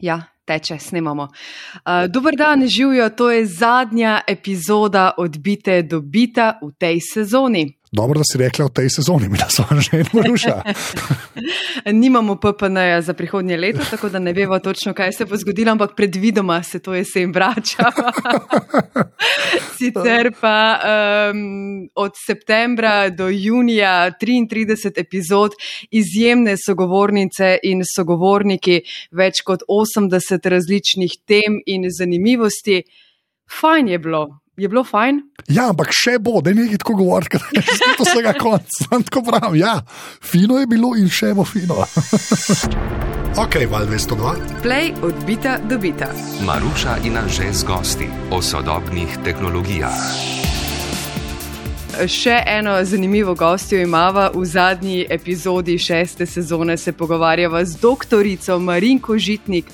Ja, teče, snemamo. Uh, dober dan, živijo, to je zadnja epizoda odbite do bita v tej sezoni. Dobro, da si rekla v tej sezoni, mi so že eno ruša. Nimamo PPN-ja za prihodnje leto, tako da ne vemo točno, kaj se bo zgodilo, ampak predvidoma se to jesen vrača. Sicer pa um, od septembra do junija 33 epizod, izjemne sogovornice in sogovorniki, več kot 80 različnih tem in zanimivosti. Fajn je bilo, je bilo fajn. Ja, ampak še bo, da ne bi tako govoril, da je to vsega konc. Tako pravim, ja, fino je bilo in še bo fino. ok, val 202. Play odbita, dobita. Maruša in Anže z gosti o sodobnih tehnologijah. Še eno zanimivo gostjo imamo v zadnji epizodi šeste sezone. Se pogovarjava z doktorico Marinko Žitnik,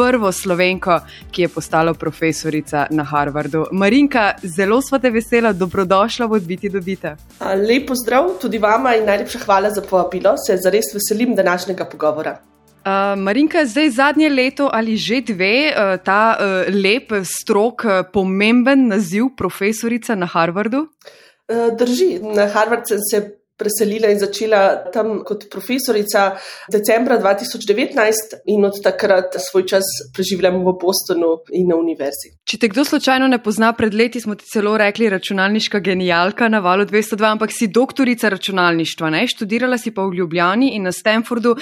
prvo slovenko, ki je postala profesorica na Harvardu. Marinka, zelo smo te vesela, dobrodošla v odbiti dobite. Lepo zdrav tudi vama in najlepša hvala za povabilo. Se zares veselim današnjega pogovora. Uh, Marinka, zdaj zadnje leto ali že dve, uh, ta uh, lep, strok, uh, pomemben naziv profesorica na Harvardu? Uh, drži, na Harvard sem se preselila in začela tam kot profesorica decembra 2019 in od takrat svoj čas preživljam v Bostonu in na univerzi. Če te kdo slučajno ne pozna, pred leti smo ti celo rekli računalniška genijalka na valu 202, ampak si doktorica računalništva, ne? študirala si pa v Ljubljani in na Stanfordu.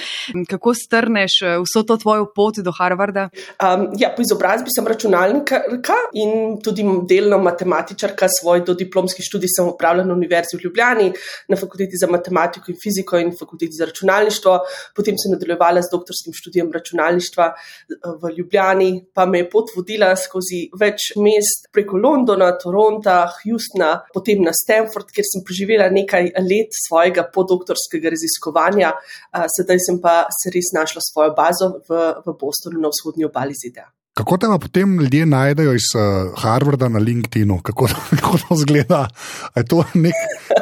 Kako strneš eh, vso to tvojo pot do Harvarda? Um, ja, po izobrazbi sem računalnika in tudi delno matematičarka. Svoj dodiplomski študij sem upravljala na univerzi v Ljubljani, na fakulteti fakulteti za matematiko in fiziko in fakulteti za računalništvo, potem sem nadaljevala z doktorskim študijem računalništva eh, v Ljubljani, pa me je pot vodila skozi več mest, preko Londona, Toronta, Houstona, potem na Stanford, kjer sem preživela nekaj let svojega podoktorskega raziskovanja, eh, sedaj sem pa se res našla svojo bazo v, v Bostonu na vzhodnji obali ZDA. Kako te potem ljudje najdejo iz uh, Harvarda na LinkedIn-u, kako, kako to zgleda? Je to nek,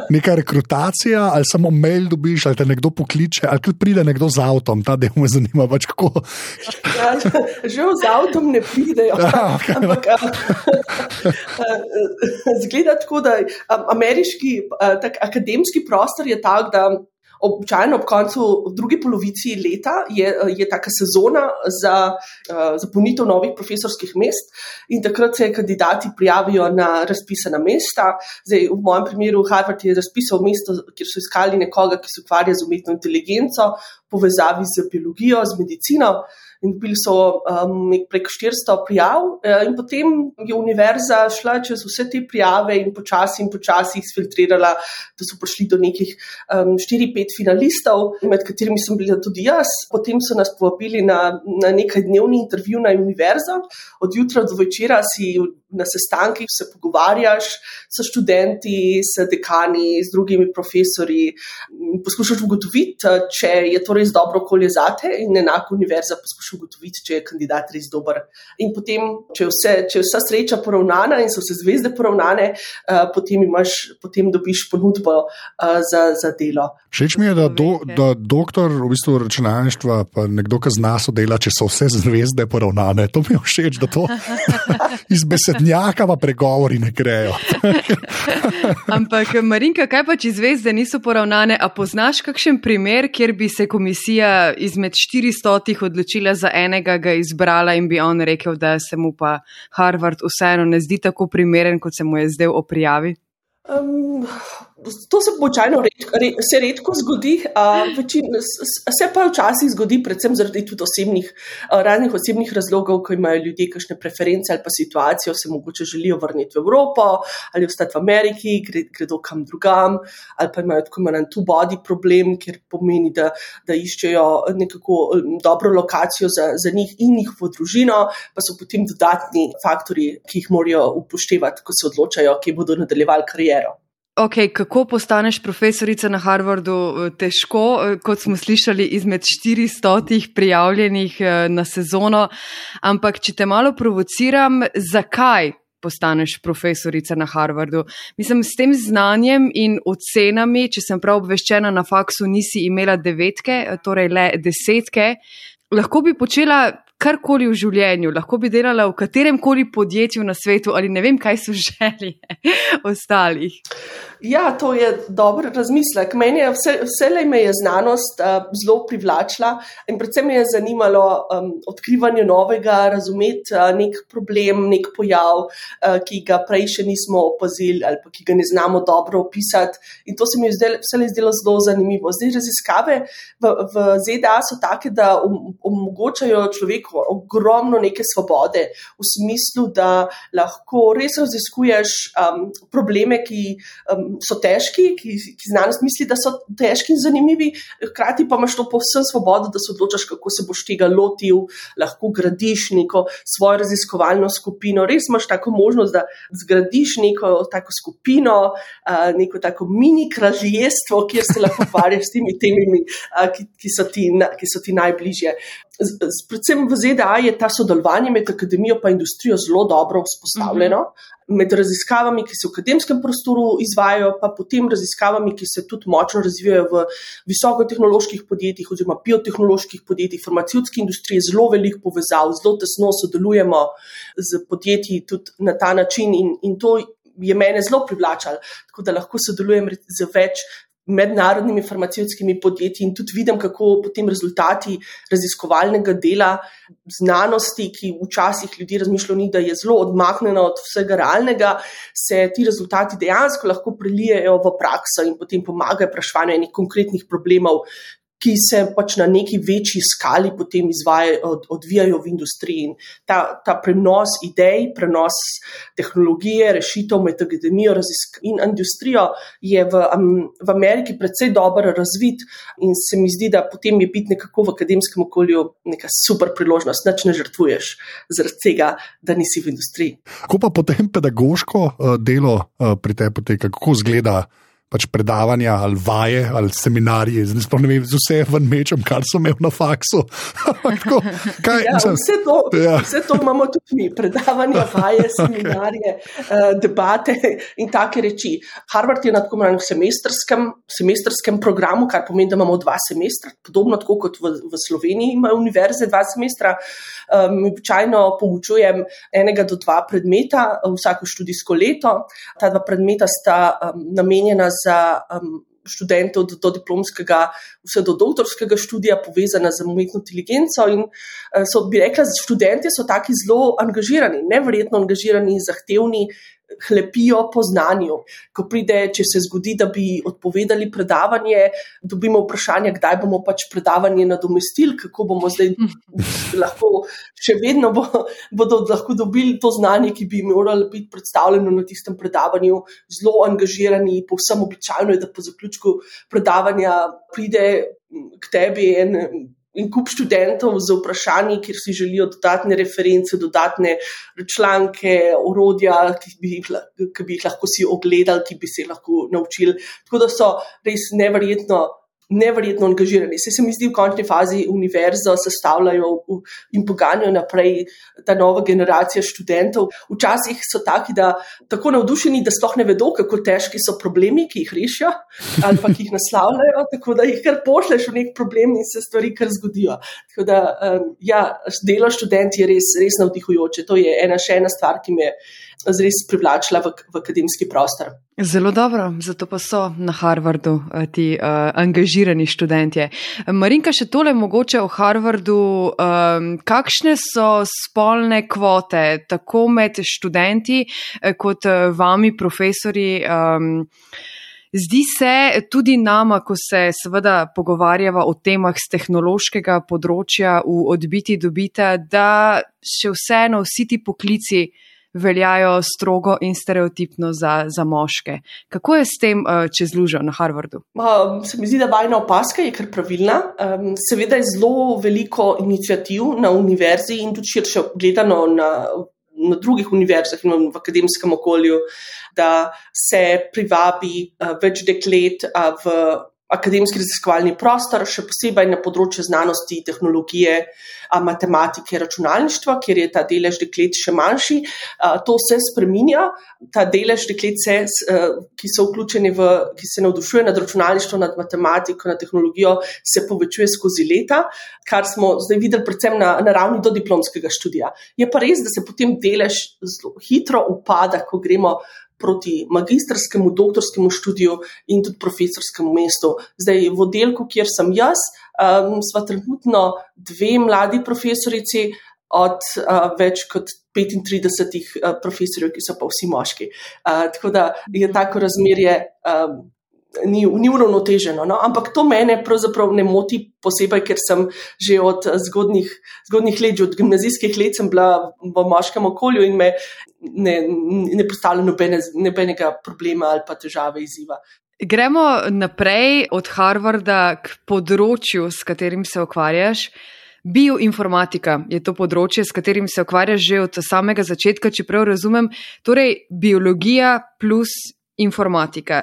neka rekrutacija, ali samo mail dobiš, ali te nekdo pokliče, ali pride nekdo z avtom, ta del me zanima. Pač ja, že z avtom ne pridejo. Ja, okay, no. Ampak, zgleda tako, da ameriški tak, akademski prostor je tak, da običajno ob koncu, v drugi polovici leta, je, je taka sezona za uh, zapolnitev novih profesorskih mest in takrat se kandidati prijavijo na razpisana mesta. Zdaj, v mojem primeru, Harvard je razpisal mesto, kjer so iskali nekoga, ki se ukvarja z umetno inteligenco, povezavi z biologijo, z medicino in dobili so um, preko 400 prijav, uh, in potem je univerza šla čez vse te prijave in počasi in počasi jih filtrirala, da so prišli do nekih um, 4-5 finalistov, med katerimi sem bila tudi jaz. Potem so nas povabili na, na nekaj dnevni intervju na univerzo, od jutra do večera si na sestankih se pogovarjaš s študenti, s dekani, s drugimi profesori. Poskušaš ugotoviti, če je to res dobro okolje za te, in enako univerza poskuša ugotoviti, če je kandidat res dober. In potem, če je, vse, če je vsa sreča poravnana in so vse zvezde poravnane, uh, potem, imaš, potem dobiš ponudbo uh, za, za delo. Všeč mi je, da, do, da doktor v bistvu računalništva, pa nekdo, ki zna sodelati, če so vse zvezde poravnane. To mi je všeč, da to izbesedi srednjaka pa pregovori ne grejo. Ampak, Marinka, kaj pa če zvezde niso poravnane? A poznaš kakšen primer, kjer bi se komisija izmed 400 odločila za enega, ga izbrala in bi on rekel, da se mu pa Harvard vseeno ne zdi tako primeren, kot se mu je zdel o prijavi? Um, To se običajno se redko zgodi, večin, se pa včasih zgodi, predvsem zaradi tudi osebnih, raznih osebnih razlogov, ko imajo ljudje kakšne preference ali pa situacijo, se mogoče želijo vrniti v Evropo ali ostati v Ameriki, gredo kam drugam, ali pa imajo tako imenovan two-body problem, ker pomeni, da, da iščejo nekako dobro lokacijo za, za njih in njihovo družino, pa so potem dodatni faktori, ki jih morajo upoštevati, ko se odločajo, kje bodo nadaljevali kariero. Okay, kako postaneš profesorica na Harvardu? Težko, kot smo slišali, izmed 400 prijavljenih eh, na sezono. Ampak, če te malo provociram, zakaj postaneš profesorica na Harvardu? Mislim, s tem znanjem in ocenami, če sem prav obveščena, na faksu nisi imela devetke, torej le desetke. Lahko bi počela karkoli v življenju, lahko bi delala v katerem koli podjetju na svetu ali ne vem, kaj so želje ostalih. Ja, to je dober razmislek. Meni je vse, vse me je znanost uh, zelo privlačila in predvsem me je zanimalo um, odkrivanje novega, razumeti uh, nek problem, nek pojav, uh, ki ga prej še nismo opazili ali ki ga ne znamo dobro opisati. In to se mi je zdel, vse zdelo zelo zanimivo. Zdaj raziskave v, v ZDA so take, da omogočajo človeku ogromno neke svobode v smislu, da lahko res raziskuješ um, probleme, ki um, so težki, ki, ki znanost misli, da so težki in zanimivi, hkrati pa imaš to povsem svobodo, da se odločaš, kako se boš tega lotil, lahko gradiš neko svojo raziskovalno skupino. Res imaš tako možnost, da zgradiš neko tako skupino, neko tako mini kraljestvo, kjer se lahko ukvarjaš s temi temami, ki, ki, so ti, ki so ti najbližje. Predvsem v ZDA je ta sodelovanje med akademijo in industrijo zelo dobro vzpostavljeno. Mm -hmm med raziskavami, ki se v akademskem prostoru izvajajo, pa potem raziskavami, ki se tudi močno razvijajo v visokotehnoloških podjetjih oziroma biotehnoloških podjetjih, farmacevtski industriji, zelo veliko povezav, zelo tesno sodelujemo z podjetji tudi na ta način in, in to je mene zelo privlačalo, tako da lahko sodelujem z več mednarodnimi farmacevtskimi podjetji in tudi vidim, kako potem rezultati raziskovalnega dela znanosti, ki včasih ljudi razmišljajo, da je zelo odmaknjeno od vsega realnega, se ti rezultati dejansko lahko prelijejo v prakso in potem pomagajo reševanju enih konkretnih problemov, ki se pač na neki večji skali potem izvajajo, od, odvijajo v industriji. In ta, ta prenos idej, prenos tehnologije, rešitev med akademijo in industrijo je v, v Ameriki precej dobro razvit in se mi zdi, da potem je biti nekako v akademskem okolju neka super priložnost, nič ne žrtvuješ zaradi tega, da nisi v industriji. Kako pa potem pedagoško uh, delo uh, pri tebi poteka, kako izgleda? Pač predavanja ali vaje ali seminarije, zdaj sploh ne vem, z vse ven mečem, kar so imeli na faksu. Tako, kaj, ja, mislim, vse, to, ja. vse to imamo tudi mi, predavanja, vaje, seminarije, uh, debate in take reči. Harvard je na tako imenovanem semestrskem, semestrskem programu, kar pomeni, da imamo dva semestra, podobno kot v, v Sloveniji imajo univerze dva semestra. Um, običajno poučujem enega do dva predmeta vsako študijsko leto. Ta dva predmeta sta um, namenjena za um, študente od do diplomskega, vse do doktorskega študija, povezana z umetno inteligenco. In uh, so, bi rekla, študenti so taki zelo angažirani, nevrjetno angažirani zahtevni hlepijo po znanju. Ko pride, če se zgodi, da bi odpovedali predavanje, dobimo vprašanje, kdaj bomo pač predavanje nadomestili, kako bomo zdaj lahko, še vedno bo, bodo lahko dobili to znanje, ki bi moralo biti predstavljeno na tistem predavanju, zelo angažirani, povsem običajno je, da po zaključku predavanja pride k tebi en in kup študentov z vprašanji, kjer si želijo dodatne reference, dodatne članke, orodja, ki bi jih, ki bi jih lahko si ogledali, ki bi se lahko naučili. Tako da so res neverjetno nevrjetno angažirani. Se, se mi zdi, v končni fazi univerzo sestavljajo in poganjajo naprej ta nova generacija študentov. Včasih so taki, da tako navdušeni, da sploh ne vedo, kako težki so problemi, ki jih rešijo ali pa ki jih naslavljajo, tako da jih kar pošleš v nek problem in se stvari kar zgodijo. Tako da, um, ja, delo študent je res, res navdihujoče. To je ena še ena stvar, ki me res privlačila v, v akademski prostor. Zelo dobro, zato pa so na Harvardu eh, ti uh, angažirani študentje. Marinka, še tole mogoče o Harvardu. Um, kakšne so spolne kvote, tako med študenti kot vami, profesori? Um, Zdi se tudi nama, ko se seveda pogovarjava o temah z tehnološkega področja v odbiti dobita, da še vseeno vsi ti poklici veljajo strogo in stereotipno za, za moške. Kako je s tem uh, čez lužo na Harvardu? Um, se mi zdi, da vajna opaska je kar pravilna. Um, seveda je zelo veliko inicijativ na univerzi in tudi širše gledano na, na drugih univerzah in v akademskem okolju, da se privabi uh, več deklet uh, v akademski raziskovalni prostor, še posebej na področju znanosti, tehnologije, matematike, računalništva, kjer je ta delež deklet še manjši. To se spreminja. Ta delež deklet, se, ki so vključeni v, ki se navdušuje nad računalništvom, nad matematiko, nad tehnologijo, se povečuje skozi leta, kar smo zdaj videli predvsem na, na ravni do diplomskega študija. Je pa res, da se potem delež zelo hitro upada, ko gremo proti magistrskemu, doktorskemu študiju in tudi profesorskemu mestu. Zdaj, v oddelku, kjer sem jaz, um, smo trenutno dve mladi profesorici od uh, več kot 35 uh, profesorjev, ki so pa vsi moški. Uh, tako da je tako razmerje. Um, Ni, ni uravnoteženo, no? ampak to mene pravzaprav ne moti posebej, ker sem že od zgodnih, zgodnih let, od gimnazijskih let, bila v moškem okolju in me ne, ne postavlja nobene, nobenega problema ali pa težave izziva. Gremo naprej od Harvarda k področju, s katerim se ukvarjaš. Bioinformatika je to področje, s katerim se ukvarjaš že od samega začetka, če prav razumem, torej biologija plus informatika.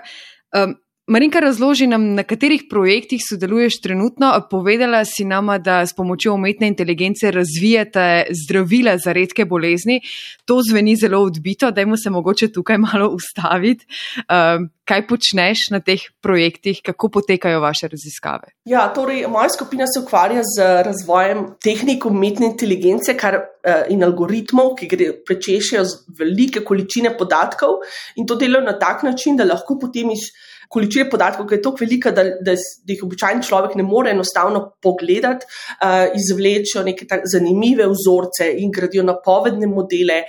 Um, Marinka, razloži nam, na katerih projektih sodeluješ trenutno. Povedala si nama, da s pomočjo umetne inteligence razvijate zdravila za redke bolezni. To zveni zelo odbito, dajmo se mogoče tukaj malo ustaviti. Um, kaj počneš na teh projektih, kako potekajo vaše raziskave? Ja, torej, moja skupina se ukvarja z razvojem tehnik umetne inteligence kar, uh, in algoritmov, ki gre prečešijo velike količine podatkov in to delajo na tak način, da lahko potem iz količine podatkov, ki je tako velika, da, da, da jih običajni človek ne more enostavno pogledati, uh, izvlečejo neke zanimive vzorce in gradijo napovedne modele.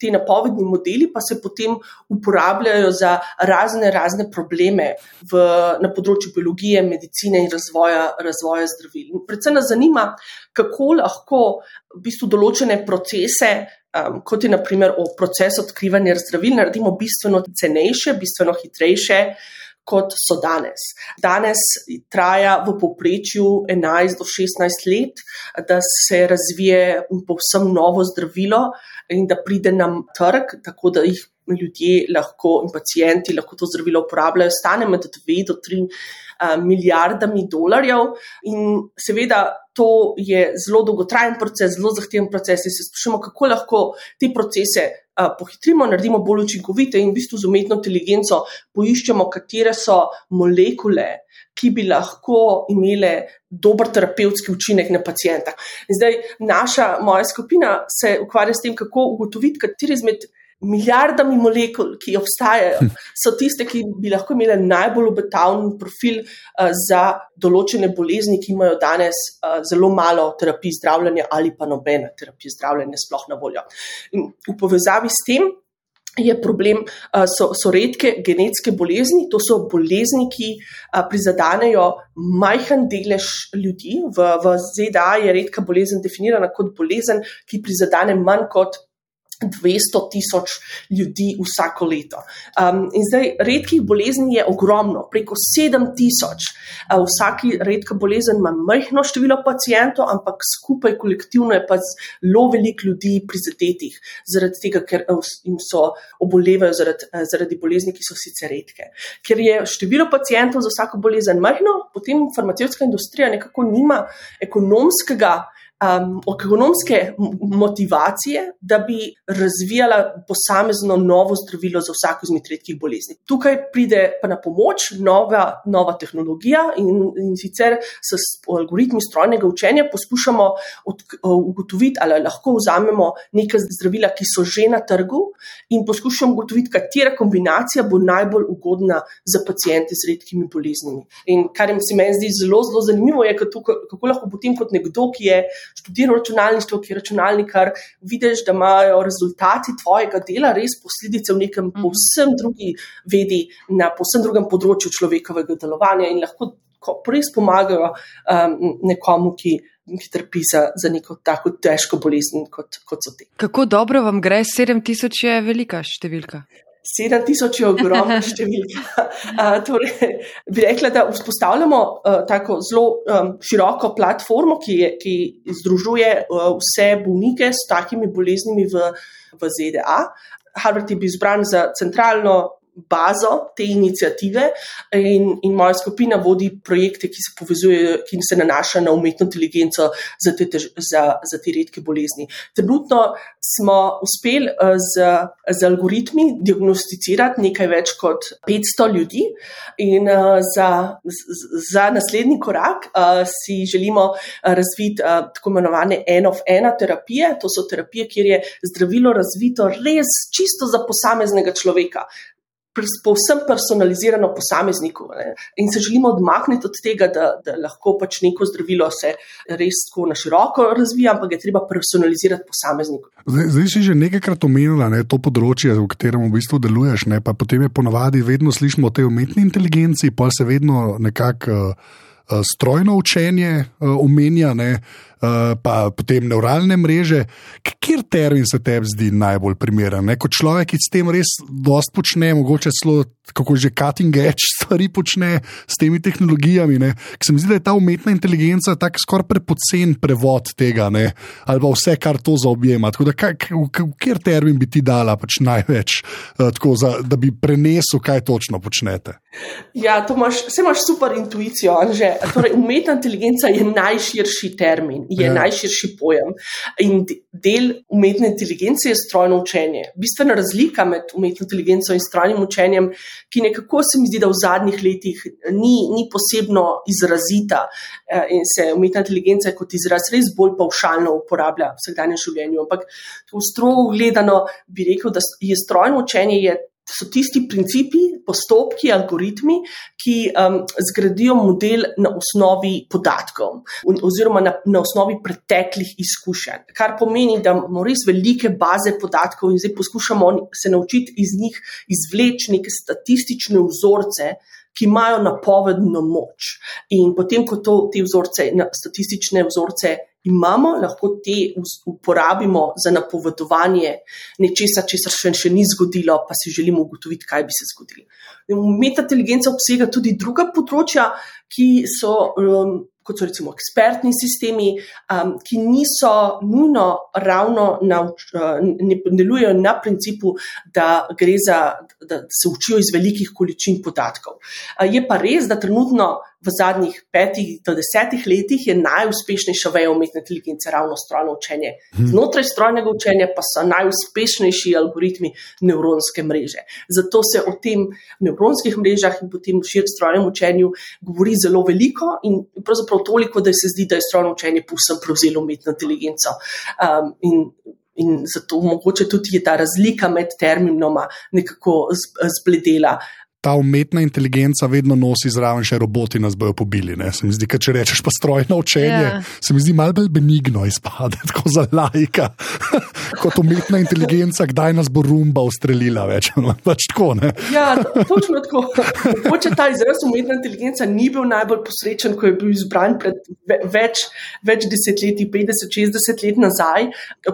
Ti napovedni modeli pa se potem uporabljajo za razne, razne probleme v, na področju biologije, medicine in razvoja, razvoja zdravil. In predvsem nas zanima, kako lahko v bistvu določene procese, um, kot je naprimer proces odkrivanja zdravil, naredimo bistveno cenejše, bistveno hitrejše, uh, kot so danes. Danes traja v povprečju 11 do 16 let, da se razvije povsem novo zdravilo in da pride nam trg, tako da jih ljudje lahko in pacijenti lahko to zdravilo uporabljajo, stane med 2 do 3 milijardami dolarjev. In seveda to je zelo dolgotrajen proces, zelo zahteven proces in se sprašujemo, kako lahko te procese pohitrimo, naredimo bolj učinkovite in v bistvu z umetno inteligenco poiščemo, katere so molekule, ki bi lahko imele dober terapevtski učinek na pacijenta. Zdaj, naša, moja skupina se ukvarja s tem, kako ugotoviti, kateri izmed milijardami molekul, ki obstajajo, hm. so tiste, ki bi lahko imele najbolj obetavni profil uh, za določene bolezni, ki imajo danes uh, zelo malo terapij zdravljenja ali pa nobene terapije zdravljenja sploh na voljo. In v povezavi s tem. Je problem, so, so redke genetske bolezni, to so bolezni, ki prizadanejo majhen delež ljudi. V, v ZDA je redka bolezen definirana kot bolezen, ki prizadene manj kot 200 tisoč ljudi vsako leto. Um, in zdaj, redkih bolezni je ogromno, preko 7 tisoč. Uh, vsaki redka bolezen ima majhno število pacijentov, ampak skupaj, kolektivno je pa zelo veliko ljudi prizadetih, zaradi tega, ker uh, jim so obolevajo zaradi, uh, zaradi bolezni, ki so sicer redke. Ker je število pacijentov za vsako bolezen majhno, potem farmacevtska industrija nekako nima ekonomskega um, ekonomske motivacije, da bi razvijala posamezno novo zdravilo za vsako izmed redkih bolezni. Tukaj pride pa na pomoč nova, nova tehnologija in, in sicer s algoritmi strojnega učenja poskušamo od, ugotoviti, ali lahko vzamemo neka zdravila, ki so že na trgu in poskušamo ugotoviti, katera kombinacija bo najbolj ugodna za pacijente z redkimi boleznimi. In kar se meni zdi zelo, zelo zanimivo, je, kako, kako lahko potem kot nekdo, ki je študiral računalništvo, ki je računalnikar, vidiš, da imajo rezultati tvojega dela res posledice v nekem mhm. povsem drugi vedi, na povsem drugem področju človekovega delovanja in lahko res pomagajo um, nekomu, ki. Ki trpi za, za neko tako težko bolezen, kot, kot so te. Kako dobro vam gre, 7000 je velika številka? 7000 je ogromna številka. torej, bi rekla, da vzpostavljamo uh, tako zelo um, široko platformo, ki, je, ki združuje uh, vse bolnike s takimi boleznimi v, v ZDA. Harvard je bil izbran za centralno bazo te inicijative in, in moja skupina vodi projekte, ki se povezujejo, ki se nanašajo na umetno inteligenco za te, za, za te redke bolezni. Trenutno smo uspeli eh, z, z algoritmi diagnosticirati nekaj več kot 500 ljudi in eh, za, za naslednji korak eh, si želimo razviti tako imenovane eno-ena terapije. To so terapije, kjer je zdravilo razvito res čisto za posameznega človeka povsem personalizirano posamezniku. Ne? In se želimo odmakniti od tega, da, da lahko pač neko zdravilo se res tako na široko razvija, ampak je treba personalizirati posamezniku. Zdaj, zdaj si že nekajkrat omenila ne, to področje, v katerem v bistvu deluješ, ne, potem je ponavadi vedno slišimo o tej umetni inteligenci, pa se vedno nekako. Uh, strojno učenje eh, omenja, ne, eh, pa potem neuralne mreže. Kjer termin se tebi zdi najbolj primeren? Ne? Kot človek, ki s tem res dosti počne, mogoče celo kako že cutting edge stvari počne s temi tehnologijami. Se mi zdi, da je ta umetna inteligenca tako skoraj prepocen prevod tega, ne? ali pa vse, kar to zaobjema. Tako da, kjer termin bi ti dala pač največ, tako, za, da bi prenesel, kaj točno počnete? Ja, to imaš, imaš super intuicijo, že Torej, umetna inteligenca je najširši termin, je ja. najširši pojem. In del umetne inteligence je strojno učenje. Bistvena razlika med umetno inteligenco in strojnim učenjem, ki nekako se mi zdi, da v zadnjih letih ni, ni posebno izrazita eh, in se umetna inteligenca kot izraz res bolj paušalno uporablja v vsakdanjem življenju. Ampak strogo gledano bi rekel, da je strojno učenje. Je so tisti principi, postopki, algoritmi, ki um, zgradijo model na osnovi podatkov oziroma na, na osnovi preteklih izkušenj. Kar pomeni, da imamo res velike baze podatkov in zdaj poskušamo se naučiti iz njih izvleči neke statistične vzorce. Ki imajo napovedno moč. In potem, ko to, te vzorce, statistične vzorce imamo, lahko te uporabimo za napovedovanje nečesa, česar še, še ni zgodilo, pa si želimo ugotoviti, kaj bi se zgodilo. Umetna inteligenca obsega tudi druga področja, ki so um, kot so recimo ekspertni sistemi, um, ki niso nujno ravno na, uh, ne delujejo na principu, da za, da se učijo iz velikih količin podatkov. Je pa res, da trenutno v zadnjih petih do desetih letih je najuspešnejša veja umetne inteligence ravno strojno učenje. Mhm. Znotraj strojnega učenja pa so najuspešnejši algoritmi nevronske mreže. Zato se o tem nevronskih mrežah in potem širšem strojnem učenju govori zelo veliko in pravzaprav toliko, da se zdi, da je strojno učenje povsem prevzelo umetno inteligenco. Um, in, in zato mogoče tudi je ta razlika med terminoma nekako zbledela ta umetna inteligenca vedno nosi zraven še roboti, nas bojo pobili. Ne? Se mi zdi, če rečeš pa strojno učenje, yeah. Ja. se mi zdi malo bolj benigno izpade, tako za lajka. Kot umetna inteligenca, kdaj nas bo rumba ustrelila več. Pač tako, ja, točno tako. Mogoče ta izraz umetna inteligenca ni bil najbolj posrečen, ko je bil izbran pred več, več desetletji, 50-60 let nazaj.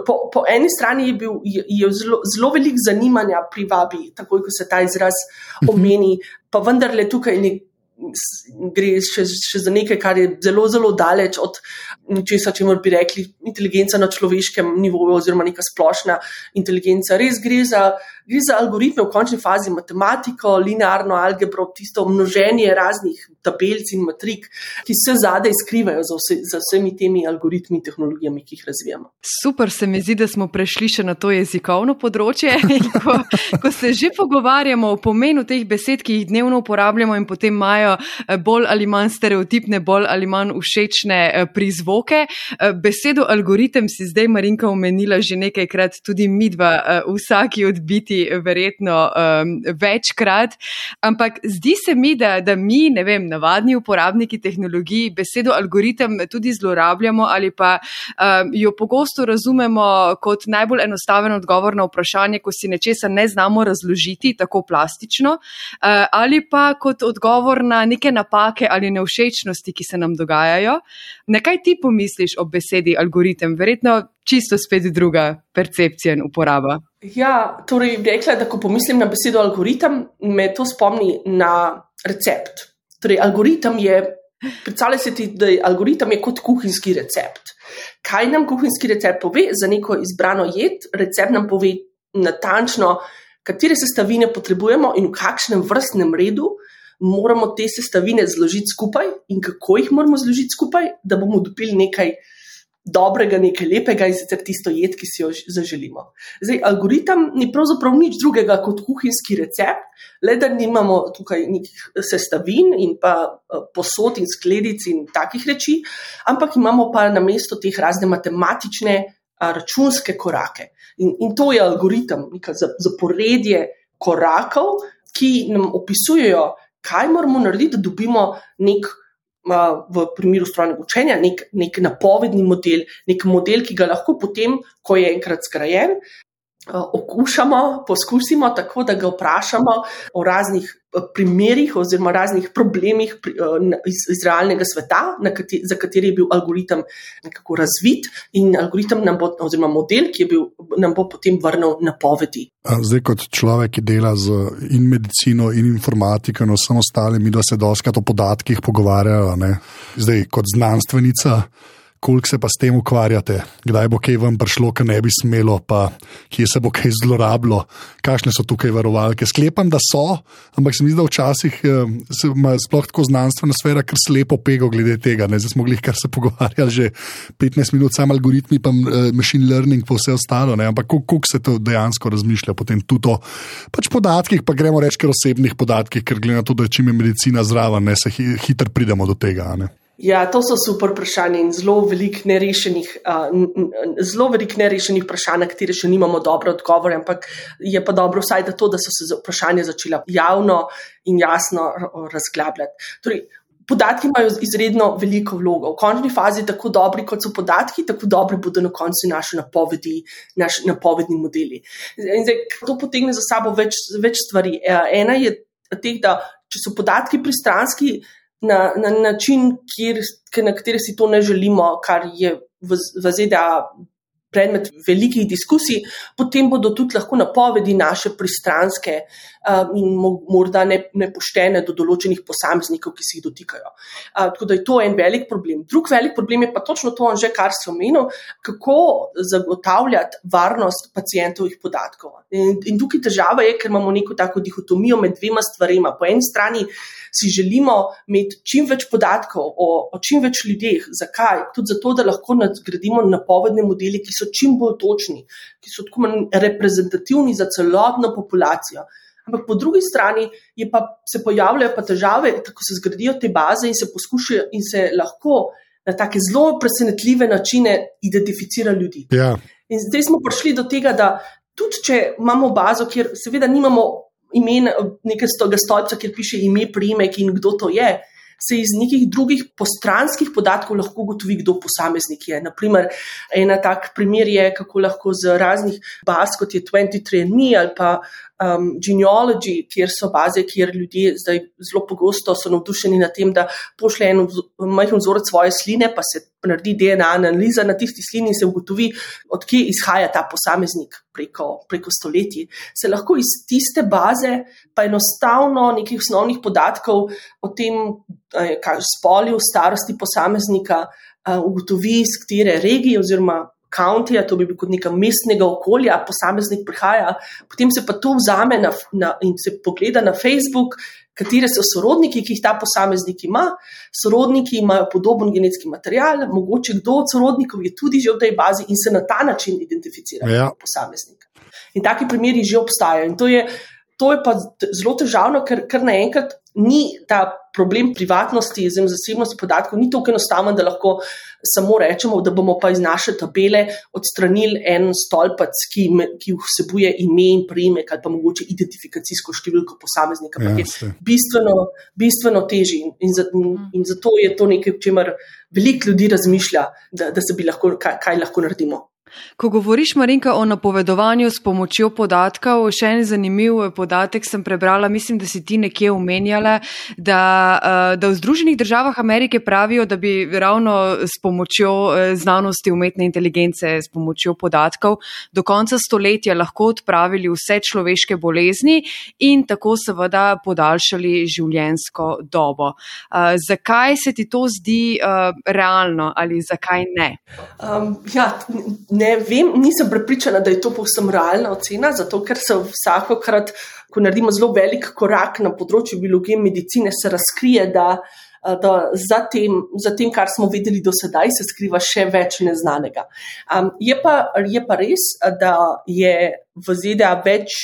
Po, po eni strani je bil je, je zelo, zelo velik zanimanja pri vabi, takoj ko se ta izraz omenja pomeni, pa vendarle tukaj ne, gre še, še za nekaj, kar je zelo, zelo daleč od česa, če bi rekli, inteligenca na človeškem nivoju, oziroma neka splošna inteligenca. Res gre za gre za algoritme v končni fazi, matematiko, linearno algebro, tisto množenje raznih tabelc in matrik, ki se zadaj skrivajo za, vse, za vsemi temi algoritmi in tehnologijami, ki jih razvijamo. Super se mi zdi, da smo prešli še na to jezikovno področje. ko, ko se že pogovarjamo o pomenu teh besed, ki jih dnevno uporabljamo in potem imajo eh, bolj ali manj stereotipne, bolj ali manj všečne eh, prizvoke. Eh, besedo algoritem si zdaj Marinka omenila že nekajkrat, tudi midva, vsaki odbiti verjetno um, večkrat. Ampak zdi se mi, da, da mi, ne vem, navadni uporabniki tehnologij, besedo algoritem tudi zlorabljamo ali pa um, jo pogosto razumemo kot najbolj enostaven odgovor na vprašanje, ko si nečesa ne znamo razložiti tako plastično, uh, ali pa kot odgovor na neke napake ali neušečnosti, ki se nam dogajajo. Nekaj ti pomisliš o besedi algoritem? Verjetno čisto spet druga percepcija in uporaba. Ja, torej, rekla je, da ko pomislim na besedo algoritem, me to spomni na recept. Torej, algoritem je, predstavljaj si, da je algoritem je kot kuhinjski recept. Kaj nam kuhinjski recept pove za neko izbrano jed? Recept nam pove natančno, katere sestavine potrebujemo in v kakšnem vrstnem redu moramo te sestavine zložiti skupaj in kako jih moramo zložiti skupaj, da bomo dobili nekaj dobrega, nekaj lepega in sicer tisto jed, ki si jo zaželimo. Zdaj, algoritem ni pravzaprav nič drugega kot kuhinjski recept, le da nimamo tukaj nekih sestavin in pa eh, posod in skledic in takih reči, ampak imamo pa na mesto teh razne matematične, računske korake. In, in to je algoritem, neka zaporedje korakov, ki nam opisujejo, kaj moramo narediti, da dobimo nek v primeru strojnega učenja nek, nek napovedni model, nek model, ki ga lahko potem, ko je enkrat zgrajen, okušamo, poskusimo tako, da ga vprašamo o raznih primerih oziroma raznih problemih iz, iz realnega sveta, kateri, za kateri je bil algoritem nekako razvit in algoritem nam bo, oziroma model, ki je bil, nam bo potem vrnil napovedi. Zdaj, kot človek, ki dela z in medicino in informatiko in vsem ostalim, mi da se doskrat o podatkih pogovarjajo, ne? zdaj kot znanstvenica koliko se pa s tem ukvarjate, kdaj bo kaj vam prišlo, kar ne bi smelo, pa kje se bo kaj zlorabilo, kakšne so tukaj varovalke. Sklepam, da so, ampak se mi zdi, da včasih eh, ima sploh tako znanstvena sfera, kar slepo pego glede tega. Ne? Zdaj smo mogli kar se pogovarjali že 15 minut, sam algoritmi, pa uh, machine learning, pa vse ostalo. Ne? Ampak koliko se to dejansko razmišlja, potem tudi o pač podatkih, pa gremo reči kar osebnih podatkih, ker glede na to, da čim je medicina zraven, ne se hitro pridemo do tega. Ne? Ja, to so super vprašanja in zelo veliko nerešenih, uh, zelo veliko nerešenih vprašanj, na katere še nimamo dobre odgovore, ampak je pa dobro vsaj da to, da so se vprašanja začela javno in jasno razglabljati. Torej, podatki imajo izredno veliko vlogo. V končni fazi, tako dobri kot so podatki, tako dobri bodo na koncu naše napovedi, naši napovedni modeli. In zdaj, to potegne za sabo več, več stvari. Ena je teh, da če so podatki pristranski, na, na način, kjer, na kateri si to ne želimo, kar je v, v ZDA predmet velikih diskusij, potem bodo tudi lahko napovedi naše pristranske um, in morda nepoštene do določenih posameznikov, ki se jih dotikajo. Uh, tako da je to en velik problem. Drug velik problem je pa točno to, že kar sem omenil, kako zagotavljati varnost pacijentovih podatkov. In, in tukaj težava je, ker imamo neko tako dihotomijo med dvema stvarema. Po eni strani si želimo imeti čim več podatkov o, o čim več ljudeh. Zakaj? Tudi zato, da lahko nadgradimo napovedne modele, ki so čim bolj točni, ki so tako reprezentativni za celotno populacijo. Ampak po drugi strani pa, se pojavljajo pa težave, tako se zgradijo te baze in se poskušajo in se lahko na take zelo presenetljive načine identificira ljudi. Ja. In zdaj smo prišli do tega, da tudi če imamo bazo, kjer seveda nimamo imen nekega stolpca, kjer piše ime, priimek in kdo to je, se iz nekih drugih postranskih podatkov lahko ugotovi, kdo posameznik je. Naprimer, ena tak primer je, kako lahko z raznih baz, kot je 23andMe ali pa um, Genealogy, kjer so baze, kjer ljudje zdaj zelo pogosto so navdušeni nad tem, da pošlje en majhen vzorec svoje sline, pa se naredi DNA analiza na tisti slini in se ugotovi, odkje izhaja ta posameznik preko, preko stoletij. Se lahko iz tiste baze, pa enostavno nekih osnovnih podatkov o tem, kaj spoliju, starosti posameznika, ugotovi, iz katere regije oziroma countyja, to bi bil kot neka mestnega okolja, posameznik prihaja, potem se pa to vzame na, na, in se pogleda na Facebook, katere so sorodniki, ki jih ta posameznik ima. Sorodniki imajo podoben genetski material, mogoče kdo od sorodnikov je tudi že v tej bazi in se na ta način identificira ja. posameznik. In taki primeri že obstajajo. In to je, to je pa zelo težavno, ker, ker naenkrat ni ta problem privatnosti, oziroma zasebnosti podatkov, ni tako enostaven, da lahko samo rečemo, da bomo pa iz naše tabele odstranili en stolpec, ki, ki vsebuje ime in priimek ali pa mogoče identifikacijsko številko posameznika. Ja, je bistveno, bistveno težje in, in, in, in zato je to nekaj, o čemer veliko ljudi razmišlja, da, da se bi lahko, kaj, kaj lahko naredimo. Ko govoriš, Marinka, o napovedovanju s pomočjo podatkov, še en zanimiv podatek sem prebrala, mislim, da si ti nekje omenjala, da, eh, da v Združenih državah Amerike pravijo, da bi ravno s pomočjo eh, znanosti umetne inteligence, s pomočjo podatkov do konca stoletja lahko odpravili vse človeške bolezni in tako seveda podaljšali življenjsko dobo. Eh, zakaj se ti to zdi realno ali zakaj ne? Um, ja, ne Ne vem, nisem prepričana, da je to povsem realna ocena, zato ker se vsakokrat, ko naredimo zelo velik korak na področju biologije in medicine, se razkrije, da, da za, tem, za tem, kar smo videli do sedaj, se skriva še več neznanega. Um, je, pa, je pa res, da je v ZDA več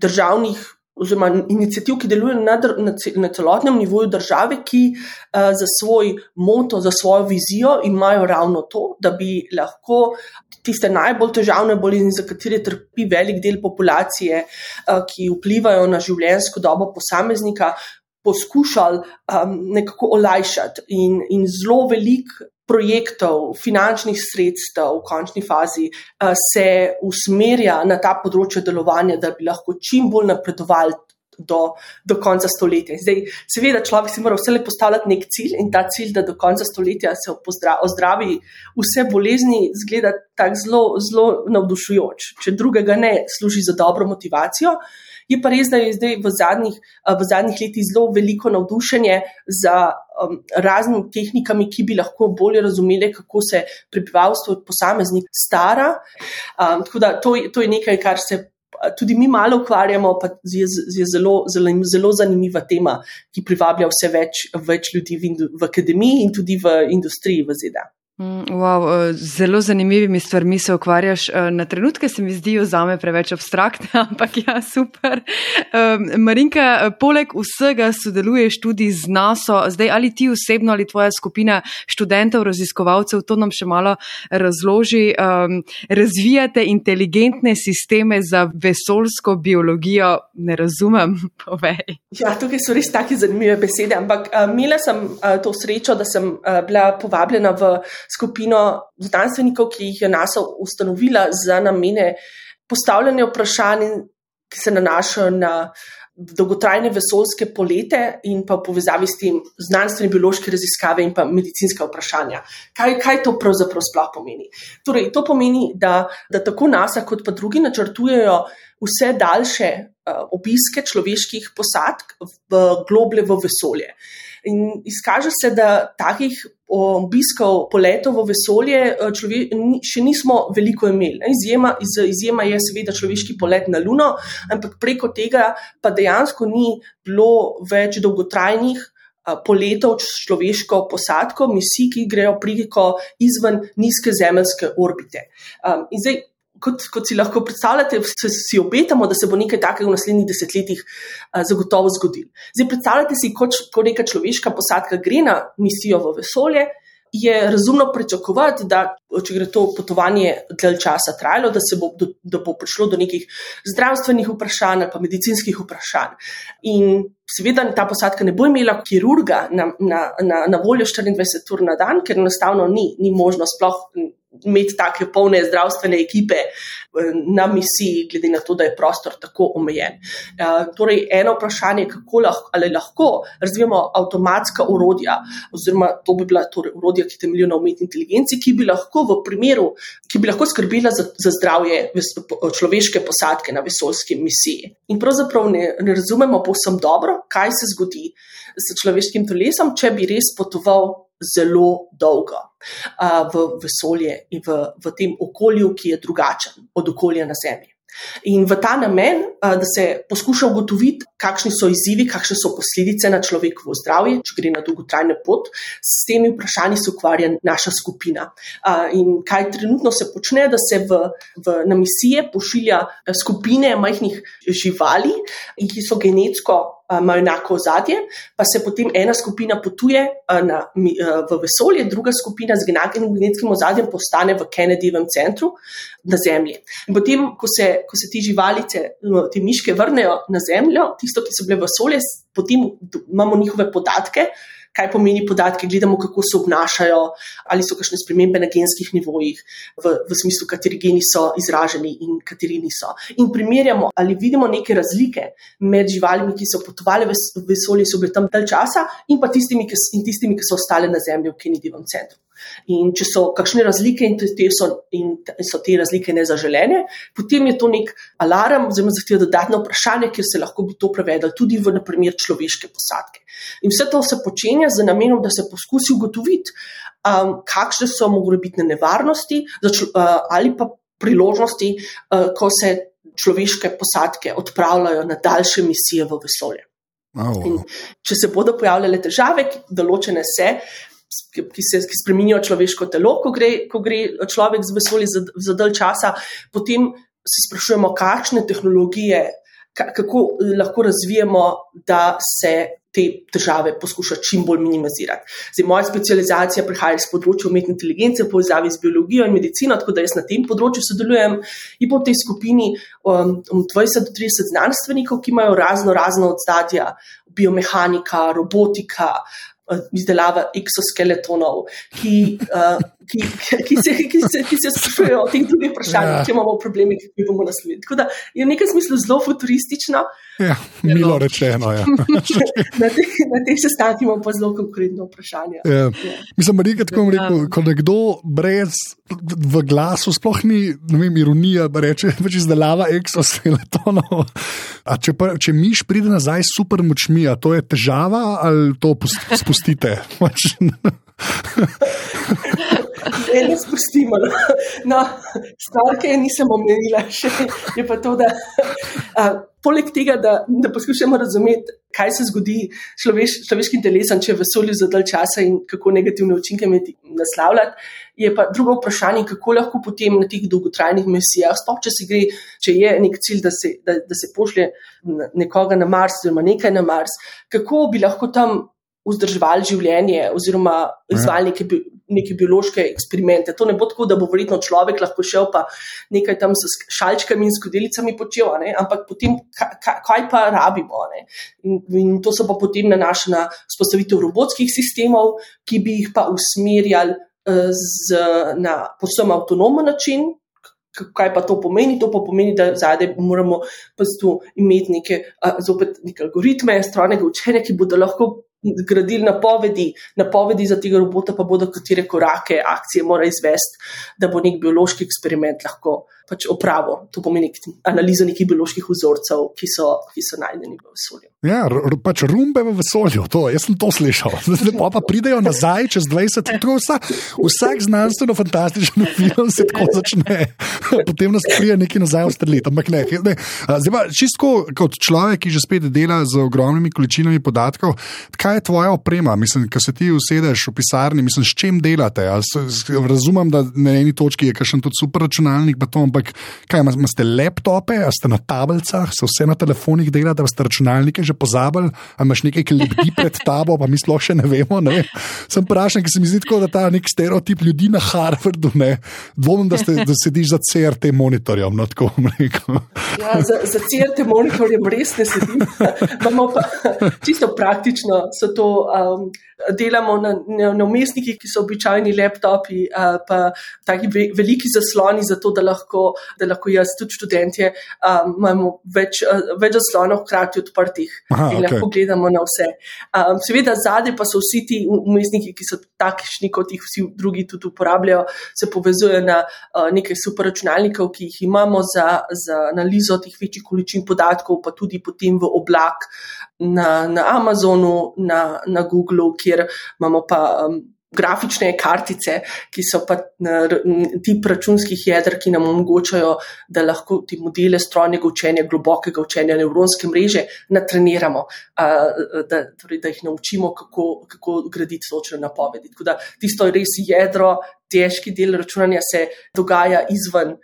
državnih oziroma inicijativ, ki delujejo na, na, na celotnem nivoju države, ki uh, za svoj moto, za svojo vizijo imajo ravno to, da bi lahko tiste najbolj težavne bolezni, za katere trpi velik del populacije, uh, ki vplivajo na življenjsko dobo posameznika. Poskušali um, nekako olajšati, in, in zelo velik projektov, finančnih sredstev v končni fazi uh, se usmerja na ta področje delovanja, da bi lahko čim bolj napredovali. Do, do konca stoletja. Zdaj, seveda, človek si mora vse postavljati nek cilj in ta cilj, da do konca stoletja se ozdravi vse bolezni, zgleda tako zelo, zelo navdušujoč. Če drugega ne, služi za dobro motivacijo. Je pa res, da je zdaj v zadnjih, v zadnjih letih zelo veliko navdušenje za um, raznimi tehnikami, ki bi lahko bolje razumeli, kako se prebivalstvo posameznik stara. Um, tako da to, to je nekaj, kar se. Tudi mi malo ukvarjamo, pa je, je zelo, zelo, zelo zanimiva tema, ki privablja vse več, več ljudi v, v akademiji in tudi v industriji v ZDA. Mm, wow, eh, zelo zanimivimi stvarmi se ukvarjaš. Eh, na trenutke se mi zdijo za me preveč abstraktne, ampak ja, super. Marinka, eh, poleg vsega sodeluješ tudi z NASO. Zdaj, ali ti osebno ali tvoja skupina študentov, raziskovalcev, to nam še malo razloži, razvijate inteligentne sisteme za vesolsko biologijo? Ne razumem, povej. Ja, tukaj so res take zanimive besede, ampak imela sem to srečo, da sem bila povabljena v skupino znanstvenikov, ki jih je NASA ustanovila za namene postavljanja vprašanj, ki se nanašajo na dolgotrajne vesoljske polete in pa v povezavi s tem znanstvene biološke raziskave in pa medicinska vprašanja. Kaj, kaj to pravzaprav sploh pomeni? Torej, to pomeni, da, da tako NASA kot pa drugi načrtujejo vse daljše uh, obiske človeških posadk v globlje v vesolje. In izkaže se, da takih obiskov poletov v vesolje eh, člove, še nismo veliko imeli. Izjema, iz, izjema je seveda človeški polet na Luno, ampak preko tega pa dejansko ni bilo več dolgotrajnih eh, poletov s človeško posadko, misij, ki grejo preko izven nizke zemeljske orbite. Um, in zdaj kot, kot si lahko predstavljate, se, si obetamo, da se bo nekaj takega v naslednjih desetletjih uh, zagotovo zgodilo. Zdaj, predstavljate si, kot ko neka človeška posadka gre na misijo v vesolje. Je razumno pričakovati, da če gre to potovanje dlje časa trajalo, da, bo, da bo prišlo do nekih zdravstvenih vprašanj ali pa medicinskih vprašanj. In seveda ta posadka ne bo imela kirurga na, na, na, na voljo 24 ur na dan, ker enostavno ni, ni možno sploh imeti take polne zdravstvene ekipe eh, na misiji, glede na to, da je prostor tako omejen. Eh, torej, eno vprašanje je, kako lahko, lahko razvijamo avtomatska urodja, oziroma to bi bila torej urodja, ki temeljijo na umetni inteligenci, ki bi lahko v primeru, ki bi lahko skrbila za, za zdravje človeške posadke na vesoljski misiji. In pravzaprav ne, ne razumemo povsem dobro, kaj se zgodi s človeškim telesom, če bi res potoval zelo dolgo uh, v vesolje in v, v tem okolju, ki je drugačen od okolja na Zemlji. In v ta namen, da se poskuša ugotoviti, kakšni so izzivi, kakšne so posledice na človekovo zdravje, če gre na dolgotrajno pot, s temi vprašanji se ukvarja naša skupina. In kaj trenutno se počne, da se v, v, na misije pošilja skupine majhnih živali, ki so genetsko imajo enako ozadje, pa se potem ena skupina potuje na, v vesolje, druga skupina z enakim genetskim ozadjem postane v Kennedyjevem centru na Zemlji. In potem, ko se, ko se ti živalice, no, te miške vrnejo na Zemljo, tisto, ki so bile v vesolje, potem imamo njihove podatke kaj pomeni podatki, gledamo, kako se obnašajo, ali so kakšne spremembe na genskih nivojih, v, v smislu, kateri geni so izraženi in kateri niso. In primerjamo, ali vidimo neke razlike med živalmi, ki so potovali v vesolje, so bile tam dalj časa, in pa tistimi, ki, in tistimi, ki so ostale na Zemlji v Kennedyjevem centru. In če so kakšne razlike in te so, in so te razlike nezaželene, potem je to nek alarm, oziroma zahteva dodatno vprašanje, kjer se lahko bi to prevedlo tudi v naprimer človeške posadke. In vse to se počne začenja z namenom, da se poskusi ugotoviti, um, kakšne so mogoče nevarnosti uh, ali pa priložnosti, uh, ko se človeške posadke odpravljajo na daljše misije v vesolje. Oh. Če se bodo pojavljale težave, določene se, ki se ki spremenijo človeško telo, ko gre, ko gre človek z vesoljem za, za dalj časa, potem se sprašujemo, kakšne tehnologije, kako lahko razvijemo, da se te težave poskuša čim bolj minimizirati. Zdaj, moja specializacija prihaja iz področja umetne inteligence, povezavi z biologijo in medicino, tako da jaz na tem področju sodelujem in po tej skupini um, 20 do 30 znanstvenikov, ki imajo razno razno odzadja, biomehanika, robotika, uh, izdelava exoskeletonov, ki, uh, ki, ki, se, ki, se, ki se sprašujejo o teh drugih vprašanjih, ja. če imamo probleme, ki jih bomo naslovili. Tako da je v nekem smislu zelo futuristično. Ja, milo rečeno. Ja. na teh, teh sestankih imamo pa zelo konkretno vprašanje. Ja. Ja. Mislim, da je rekel, ko nekdo brez v glasu, sploh ni vem, ironija, reče, da pač je izdelava exoskeletonov. Če, pa, če miš pride nazaj s super močmi, to je težava ali to spustite? Ne, ne spustimo. No, stvar, ki je nisem omenila, še, je pa to, da a, poleg tega, da, da poskušamo razumeti, kaj se zgodi s človeš, človeškim telesom, če je vesolju za dalj časa in kako negativne učinke imeti naslavljati, je pa drugo vprašanje, kako lahko potem na teh dolgotrajnih misijah, sploh če se gre, če je nek cilj, da se, da, da se pošlje nekoga na Mars, oziroma nekaj na Mars, kako bi lahko tam vzdrževali življenje oziroma ja. izvajali neke, neke biološke eksperimente. To ne bo tako, da bo verjetno človek lahko šel pa nekaj tam s šalčkami in skodelicami počel, ne? ampak potem kaj, pa rabimo. In, in to se pa potem nanaša na spostavitev robotskih sistemov, ki bi jih pa usmerjali uh, z, na posebno avtonomen način. Kaj pa to pomeni? To pa pomeni, da zadaj moramo imeti neke, uh, zopet neke algoritme, strojnega učenja, ki bodo lahko zgradili napovedi, napovedi za tega robota, pa bodo katere korake, akcije mora izvesti, da bo nek biološki eksperiment lahko pač opravil. To pomeni analizo nekih bioloških vzorcev, ki so, ki so najdeni v vesolju. Ja, pač rumbe v vesolju, to, jaz sem to slišal. Zdaj pa pridejo nazaj čez 20 let. Vsak, vsak znanstveno-fantastičen film se tako začne, potem nas prije nekaj nazaj v strelit. Ampak ne, ne. Zdaj pa čisto kot človek, ki že spet dela z ogromnimi količinami podatkov, kaj je tvoja oprema? Mislim, ko se ti usedeš v pisarni, mislim, s čim delate? Razumem, da na eni točki je kakšen tudi super računalnik, pa to, ampak ampak kaj imate laptope, a ste na tablicah, se vse na telefonih dela, da ste računalnike že pozabili, a imaš nekaj, ki lebdi pred tabo, pa mi sploh še ne vemo. Ne? Sem vprašan, ker se mi zdi tako, da ta nek stereotip ljudi na Harvardu, ne dvomim, da, da sediš za CRT monitorjem. No, ja, za, za CRT monitorjem res ne sedim. pa, čisto praktično so to. Um, delamo na, umestnikih, ki so običajni laptopi, uh, pa taki ve, veliki zasloni, zato da lahko, da lahko jaz, tudi študentje, um, imamo več, uh, več zaslonov hkrati odprtih Aha, in okay. lahko gledamo na vse. Um, seveda, zadnji pa so vsi ti umestniki, ki so takšni, kot jih vsi drugi tudi uporabljajo, se povezujejo na uh, nekaj superračunalnikov, ki jih imamo za, za analizo teh večjih količin podatkov, pa tudi potem v oblak na, na Amazonu, na, na Googlu, kjer imamo pa um, grafične kartice, ki so pa tip računskih jedr, ki nam omogočajo, da lahko ti modele strojnega učenja, globokega učenja, nevronske mreže natreniramo, da, torej, da jih naučimo, kako, kako graditi točne napovedi. Tako da tisto res jedro, težki del računanja se dogaja izven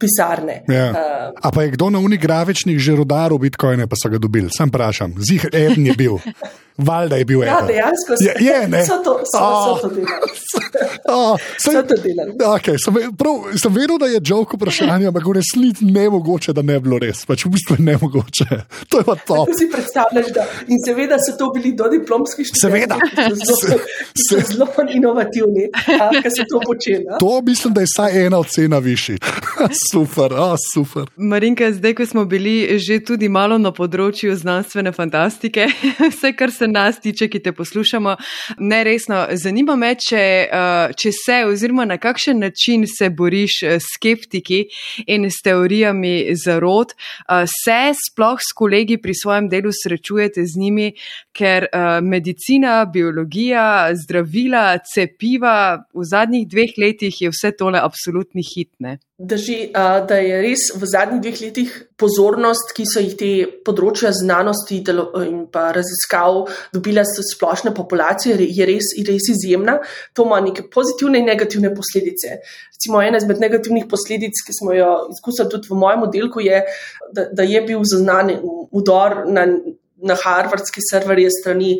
pisarne. Ja. Uh, a pa je kdo na unih grafičnih že rodaril bitcoine, pa so ga dobili? Sam vprašam, zih en je bil. Valjda je bil. Ja, dejansko je, je, ne. so to, so, oh. so to delali. Oh, sem, so to delali. Okay, sem, prav, sem vedel, da je joke vprašanje, ampak v resnici ne mogoče, da ne bi bilo res. Pač v bistvu ne mogoče. To je pa to. Kako si predstavljaš, da in seveda so to bili do diplomskih študentov. Seveda. Zelo, se, zelo inovativni, ki so to počeli. To mislim, da je vsaj ena ocena višji. Super, oh, super. Marinka, zdaj, ko smo bili že tudi malo na področju znanstvene fantastike, vse, kar se nas tiče, ki te poslušamo, ne resno, zanima me, če, če se oziroma na kakšen način se boriš s skeptiki in s teorijami zarod, se sploh s kolegi pri svojem delu srečujete z njimi, ker medicina, biologija, zdravila, cepiva v zadnjih dveh letih je vse tole absolutni hitne. Drži, da je res v zadnjih dveh letih pozornost, ki so jih te področja znanosti in pa raziskav dobila s splošne populacije, je res, res izjemna. To ima neke pozitivne in negativne posledice. Recimo, ena izmed negativnih posledic, ki smo jo izkusili tudi v mojem oddelku, je, da, da je bil zaznan udor na, na harvardski serverje strani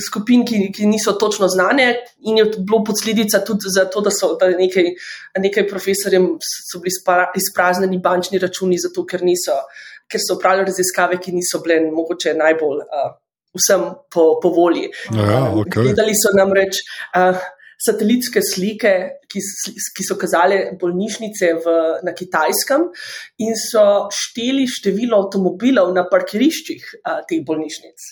skupin, ki, ki niso točno znane, in je bilo posledica tudi zato, da so da nekaj, nekaj profesorjem bili izpraznjeni bančni računi, zato ker, niso, ker so upravljali raziskave, ki niso bile mogoče najbolj uh, vsem po, po volji. Ja, okay. Videli so namreč. Uh, satelitske slike, ki, ki so kazale bolnišnice v, na Kitajskem in so šteli število avtomobilov na parkiriščih a, teh bolnišnic,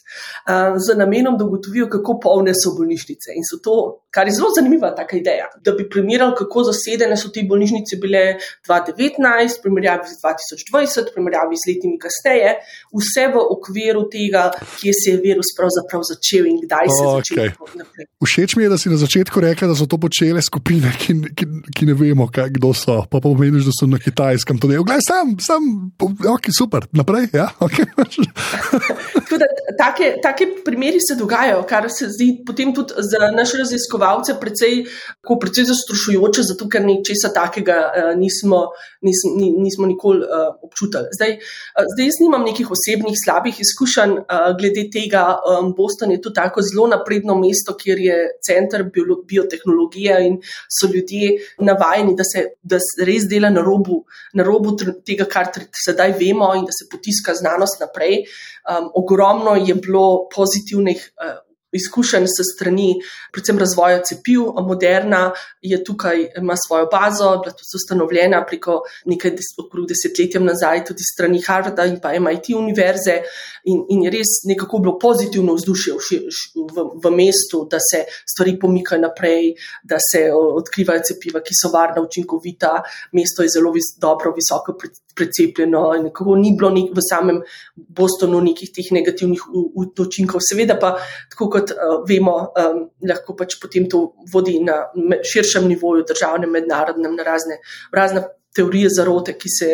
a, z namenom, da ugotovijo, kako polne so bolnišnice. In so to, kar je zelo zanimiva taka ideja, da bi primerjali, kako zasedene so te bolnišnice bile 2019, primerjavi z 2020, primerjavi z letimi kasneje, vse v okviru tega, kje se je virus pravzaprav začel in kdaj se je okay. začel. Všeč mi je, da si na začetku rekli, da so to počele skupine, ki, ki, ki ne vemo, kaj, kdo so. Pa pomeniš, da so na kitajskem to delo. Sam, sam, ok, super, naprej. Ja, okay. da, take, take primeri se dogajajo, kar se zdi potem tudi za naše raziskovalce precej, precej zastrušujoče, zato ker ničesar takega uh, nismo, nis, ni, nismo nikoli uh, občutili. Zdaj, uh, zdaj jaz nimam nekih osebnih slabih izkušenj uh, glede tega. Um, Boston je tu tako zelo napredno mesto, kjer je center biotehnologije in so ljudje navajeni, da se, da res dela na robu, na robu tega, kar sedaj vemo, in da se potiska znanost naprej. Um, ogromno je bilo pozitivnih. Uh, izkušenj s strani, predvsem razvoja cepiv. Moderna je tukaj, ima svojo bazo, bila tudi ustanovljena preko nekaj okrog desetletja nazaj, tudi strani Harvarda in pa MIT univerze. In, in je res nekako bilo pozitivno vzdušje v, v, v mestu, da se stvari pomikajo naprej, da se odkrivajo cepiva, ki so varna, učinkovita. Mesto je zelo vis, dobro, visoko precepljeno in nekako ni bilo nek, v samem Bostonu nekih teh negativnih učinkov. Seveda pa, tako kot uh, vemo, um, lahko pač potem to vodi na širšem nivoju, državnem, mednarodnem, na razne, razne teorije zarote, ki, se,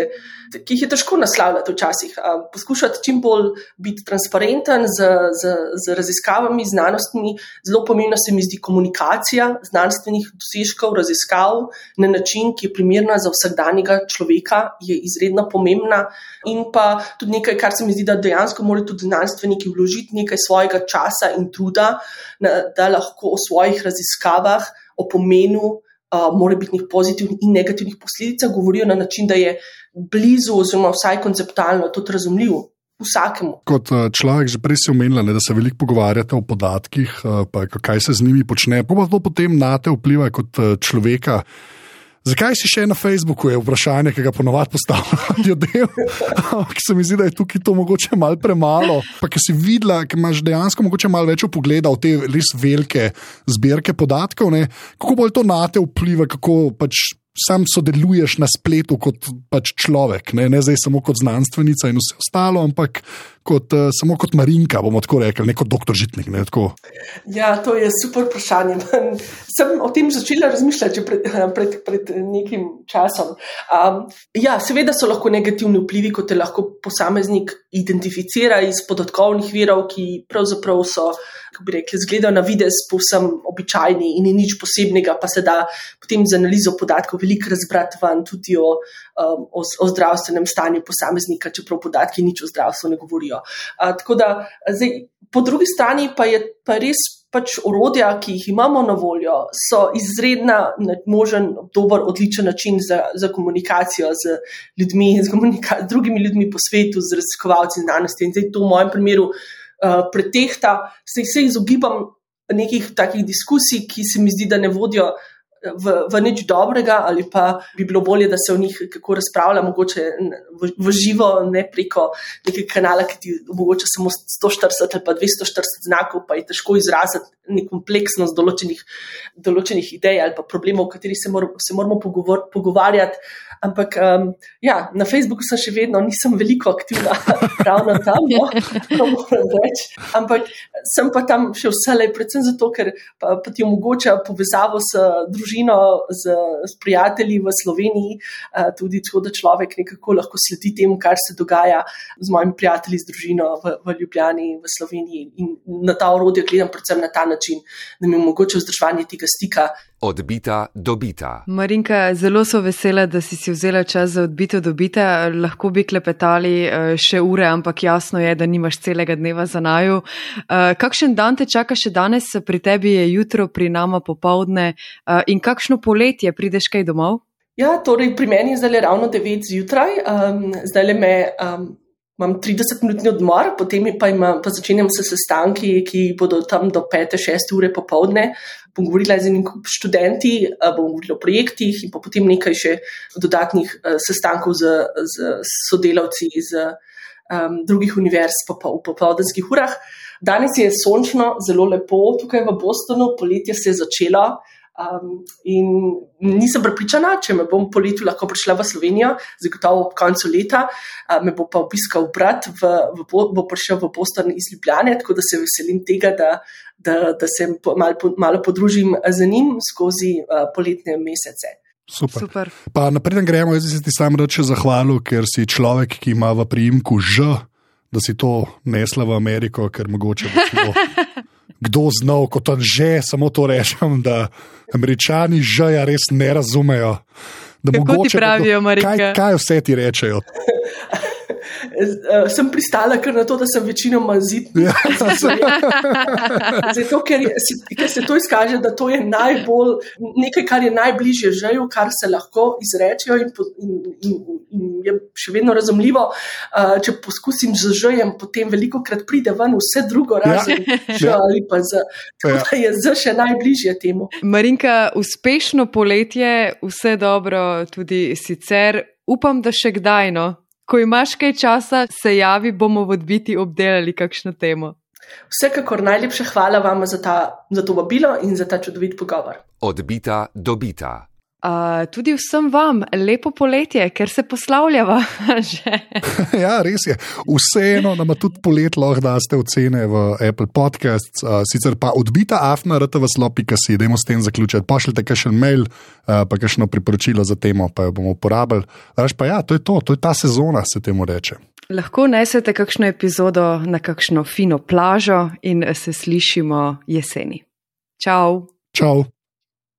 ki jih je težko naslavljati včasih. Poskušati čim bolj biti transparenten z, z, z raziskavami, znanostmi. Zelo pomembna se mi zdi komunikacija znanstvenih dosežkov, raziskav na način, ki je primerna za vsakdanjega človeka, je izredno pomembna. In pa tudi nekaj, kar se mi zdi, da dejansko morajo tudi znanstveniki vložiti nekaj svojega časa in truda, da lahko o svojih raziskavah, o pomenu uh, morebitnih pozitivnih in negativnih posledicah, govorijo na način, da je blizu, oziroma vsaj konceptualno, tudi razumljiv. Vsakemu. Kot človek, že prej si omenila, da se veliko pogovarjate o podatkih, pa kaj se z njimi počne. Pa to potem na te vpliva kot človeka. Zakaj si še na Facebooku, je vprašanje, ki ga ponovadi postavljajo ljudje. Ki se mi zdi, da je tukaj to mogoče malo premalo. Pa ki si videla, ki imaš dejansko mogoče malo več pogleda v te res velike zbirke podatkov, ne? kako bolj to na te vpliva, kako pač sam sodeluješ na spletu kot pač človek, ne, ne zdaj samo kot znanstvenica in vse ostalo, ampak kot, uh, samo kot Marinka, bomo tako rekli, ne kot doktor Žitnik. Ne, ja, to je super vprašanje. Sem o tem začela razmišljati pred, pred, pred nekim časom. Um, ja, seveda so lahko negativni vplivi, kot te lahko posameznik identificira iz podatkovnih virov, ki pravzaprav so kako bi rekli, zgledajo na videz povsem običajni in ni nič posebnega, pa se da potem z analizo podatkov veliko razbrati van tudi o, um, o, o zdravstvenem stanju posameznika, čeprav podatki nič o zdravstvu ne govorijo. A, tako da, zdaj, po drugi strani pa je pa res. Pač orodja, ki jih imamo na voljo, so izredno možen, dober, odličen način za, za komunikacijo z ljudmi, z, komunika drugimi ljudmi po svetu, z raziskovalci znanosti. In zdaj, to v mojem primeru, uh, uh, pretehta, se, se izogibam nekih takih diskusij, ki se mi zdi, da ne vodijo v, v nič dobrega, ali pa bi bilo bolje, da se o njih kako razpravlja, mogoče v, v živo, ne preko nekega kanala, ki ti omogoča samo 140 ali pa 240 znakov, pa je težko izraziti neko kompleksnost določenih, določenih idej ali pa problemov, o katerih se, mor, se moramo pogovor, pogovarjati. Ampak um, ja, na Facebooku sem še vedno, nisem veliko aktivna, ravno tam, no, moram reči. Ampak sem pa tam še vselej, predvsem zato, ker pa, pa ti omogoča povezavo s družino, z, s prijatelji v Sloveniji, uh, tudi tako, da človek nekako lahko sledi temu, kar se dogaja z mojimi prijatelji, z družino v, v Ljubljani, v Sloveniji. In na ta orodje gledam predvsem na ta način, da mi omogoča vzdrževanje tega stika Odbita, dobita. Marinka, zelo so vesela, da si si vzela čas za odbito, dobita. Lahko bi klepetali eh, še ure, ampak jasno je, da nimaš celega dneva za naju. Eh, kakšen dan te čaka še danes, pri tebi je jutro, pri nama popovdne eh, kakšno poletje prideš kaj domov? Ja, torej pri meni je zdaj ravno 9 zjutraj, um, zdaj le me. Um, imam 30-minutni odmor, potem pa, ima, pa začenjam se sestanki, ki bodo tam do 5-6 ure popovdne. Bom govorila z enim študenti, bom govorila o projektih in potem nekaj še dodatnih sestankov z, z sodelavci iz um, drugih univerz po, v popovdanskih urah. Danes je sončno, zelo lepo tukaj v Bostonu, poletje se je začelo. Um, in nisem pripričana, če me bom poleti lahko prišla v Slovenijo, zagotovo ob koncu leta, uh, me bo pa obiskal brat, v, v, bo prišel v Boston iz Ljubljane, tako da se veselim tega, da, da, da se mal, malo podružim z njim skozi uh, poletne mesece. Super. Super. Pa naprej gremo, jaz se ti sam reče zahvalil, ker si človek, ki ima v priimku Ž, da si to nesla v Ameriko, ker mogoče bo šlo. kdo znal, kot on že, samo to rečem, da američani že ja res ne razumejo. Kako mogoče, ti pravijo, Marika? Kaj, kaj vse ti rečejo? Uh, sem pristala kar na to, da sem večinoma zidna. Ja. Zato, ker, ker se to izkaže, da to je najbolj nekaj, kar je najbližje želju, kar se lahko izrečejo in, in, in, in je še vedno razumljivo. Uh, če poskusim z željem, potem veliko krat pride ven vse drugo, ja. razen ja. ali pa z, ja. da je z še najbližje temu. Marinka, uspešno poletje, vse dobro tudi sicer. Upam, da še kdaj no ko imaš kaj časa, se javi, bomo v odbiti obdelali kakšno temo. Vsekakor najlepša hvala vam za, ta, za to vabilo in za ta čudovit pogovor. Odbita, dobita. Uh, tudi vsem vam lepo poletje, ker se poslavljava. ja, res je. Vseeno nam tudi polet lahko daste ocene v Apple Podcasts, uh, sicer pa odbita afna, rta v slopi, si idemo s tem zaključiti. Pošljite kakšen mail, uh, pa kakšno priporočilo za temo, pa jo bomo uporabili. Raš pa ja, to je to, to je ta sezona, se temu reče. Lahko nesete kakšno epizodo na kakšno fino plažo in se slišimo jeseni. Čau! Čau!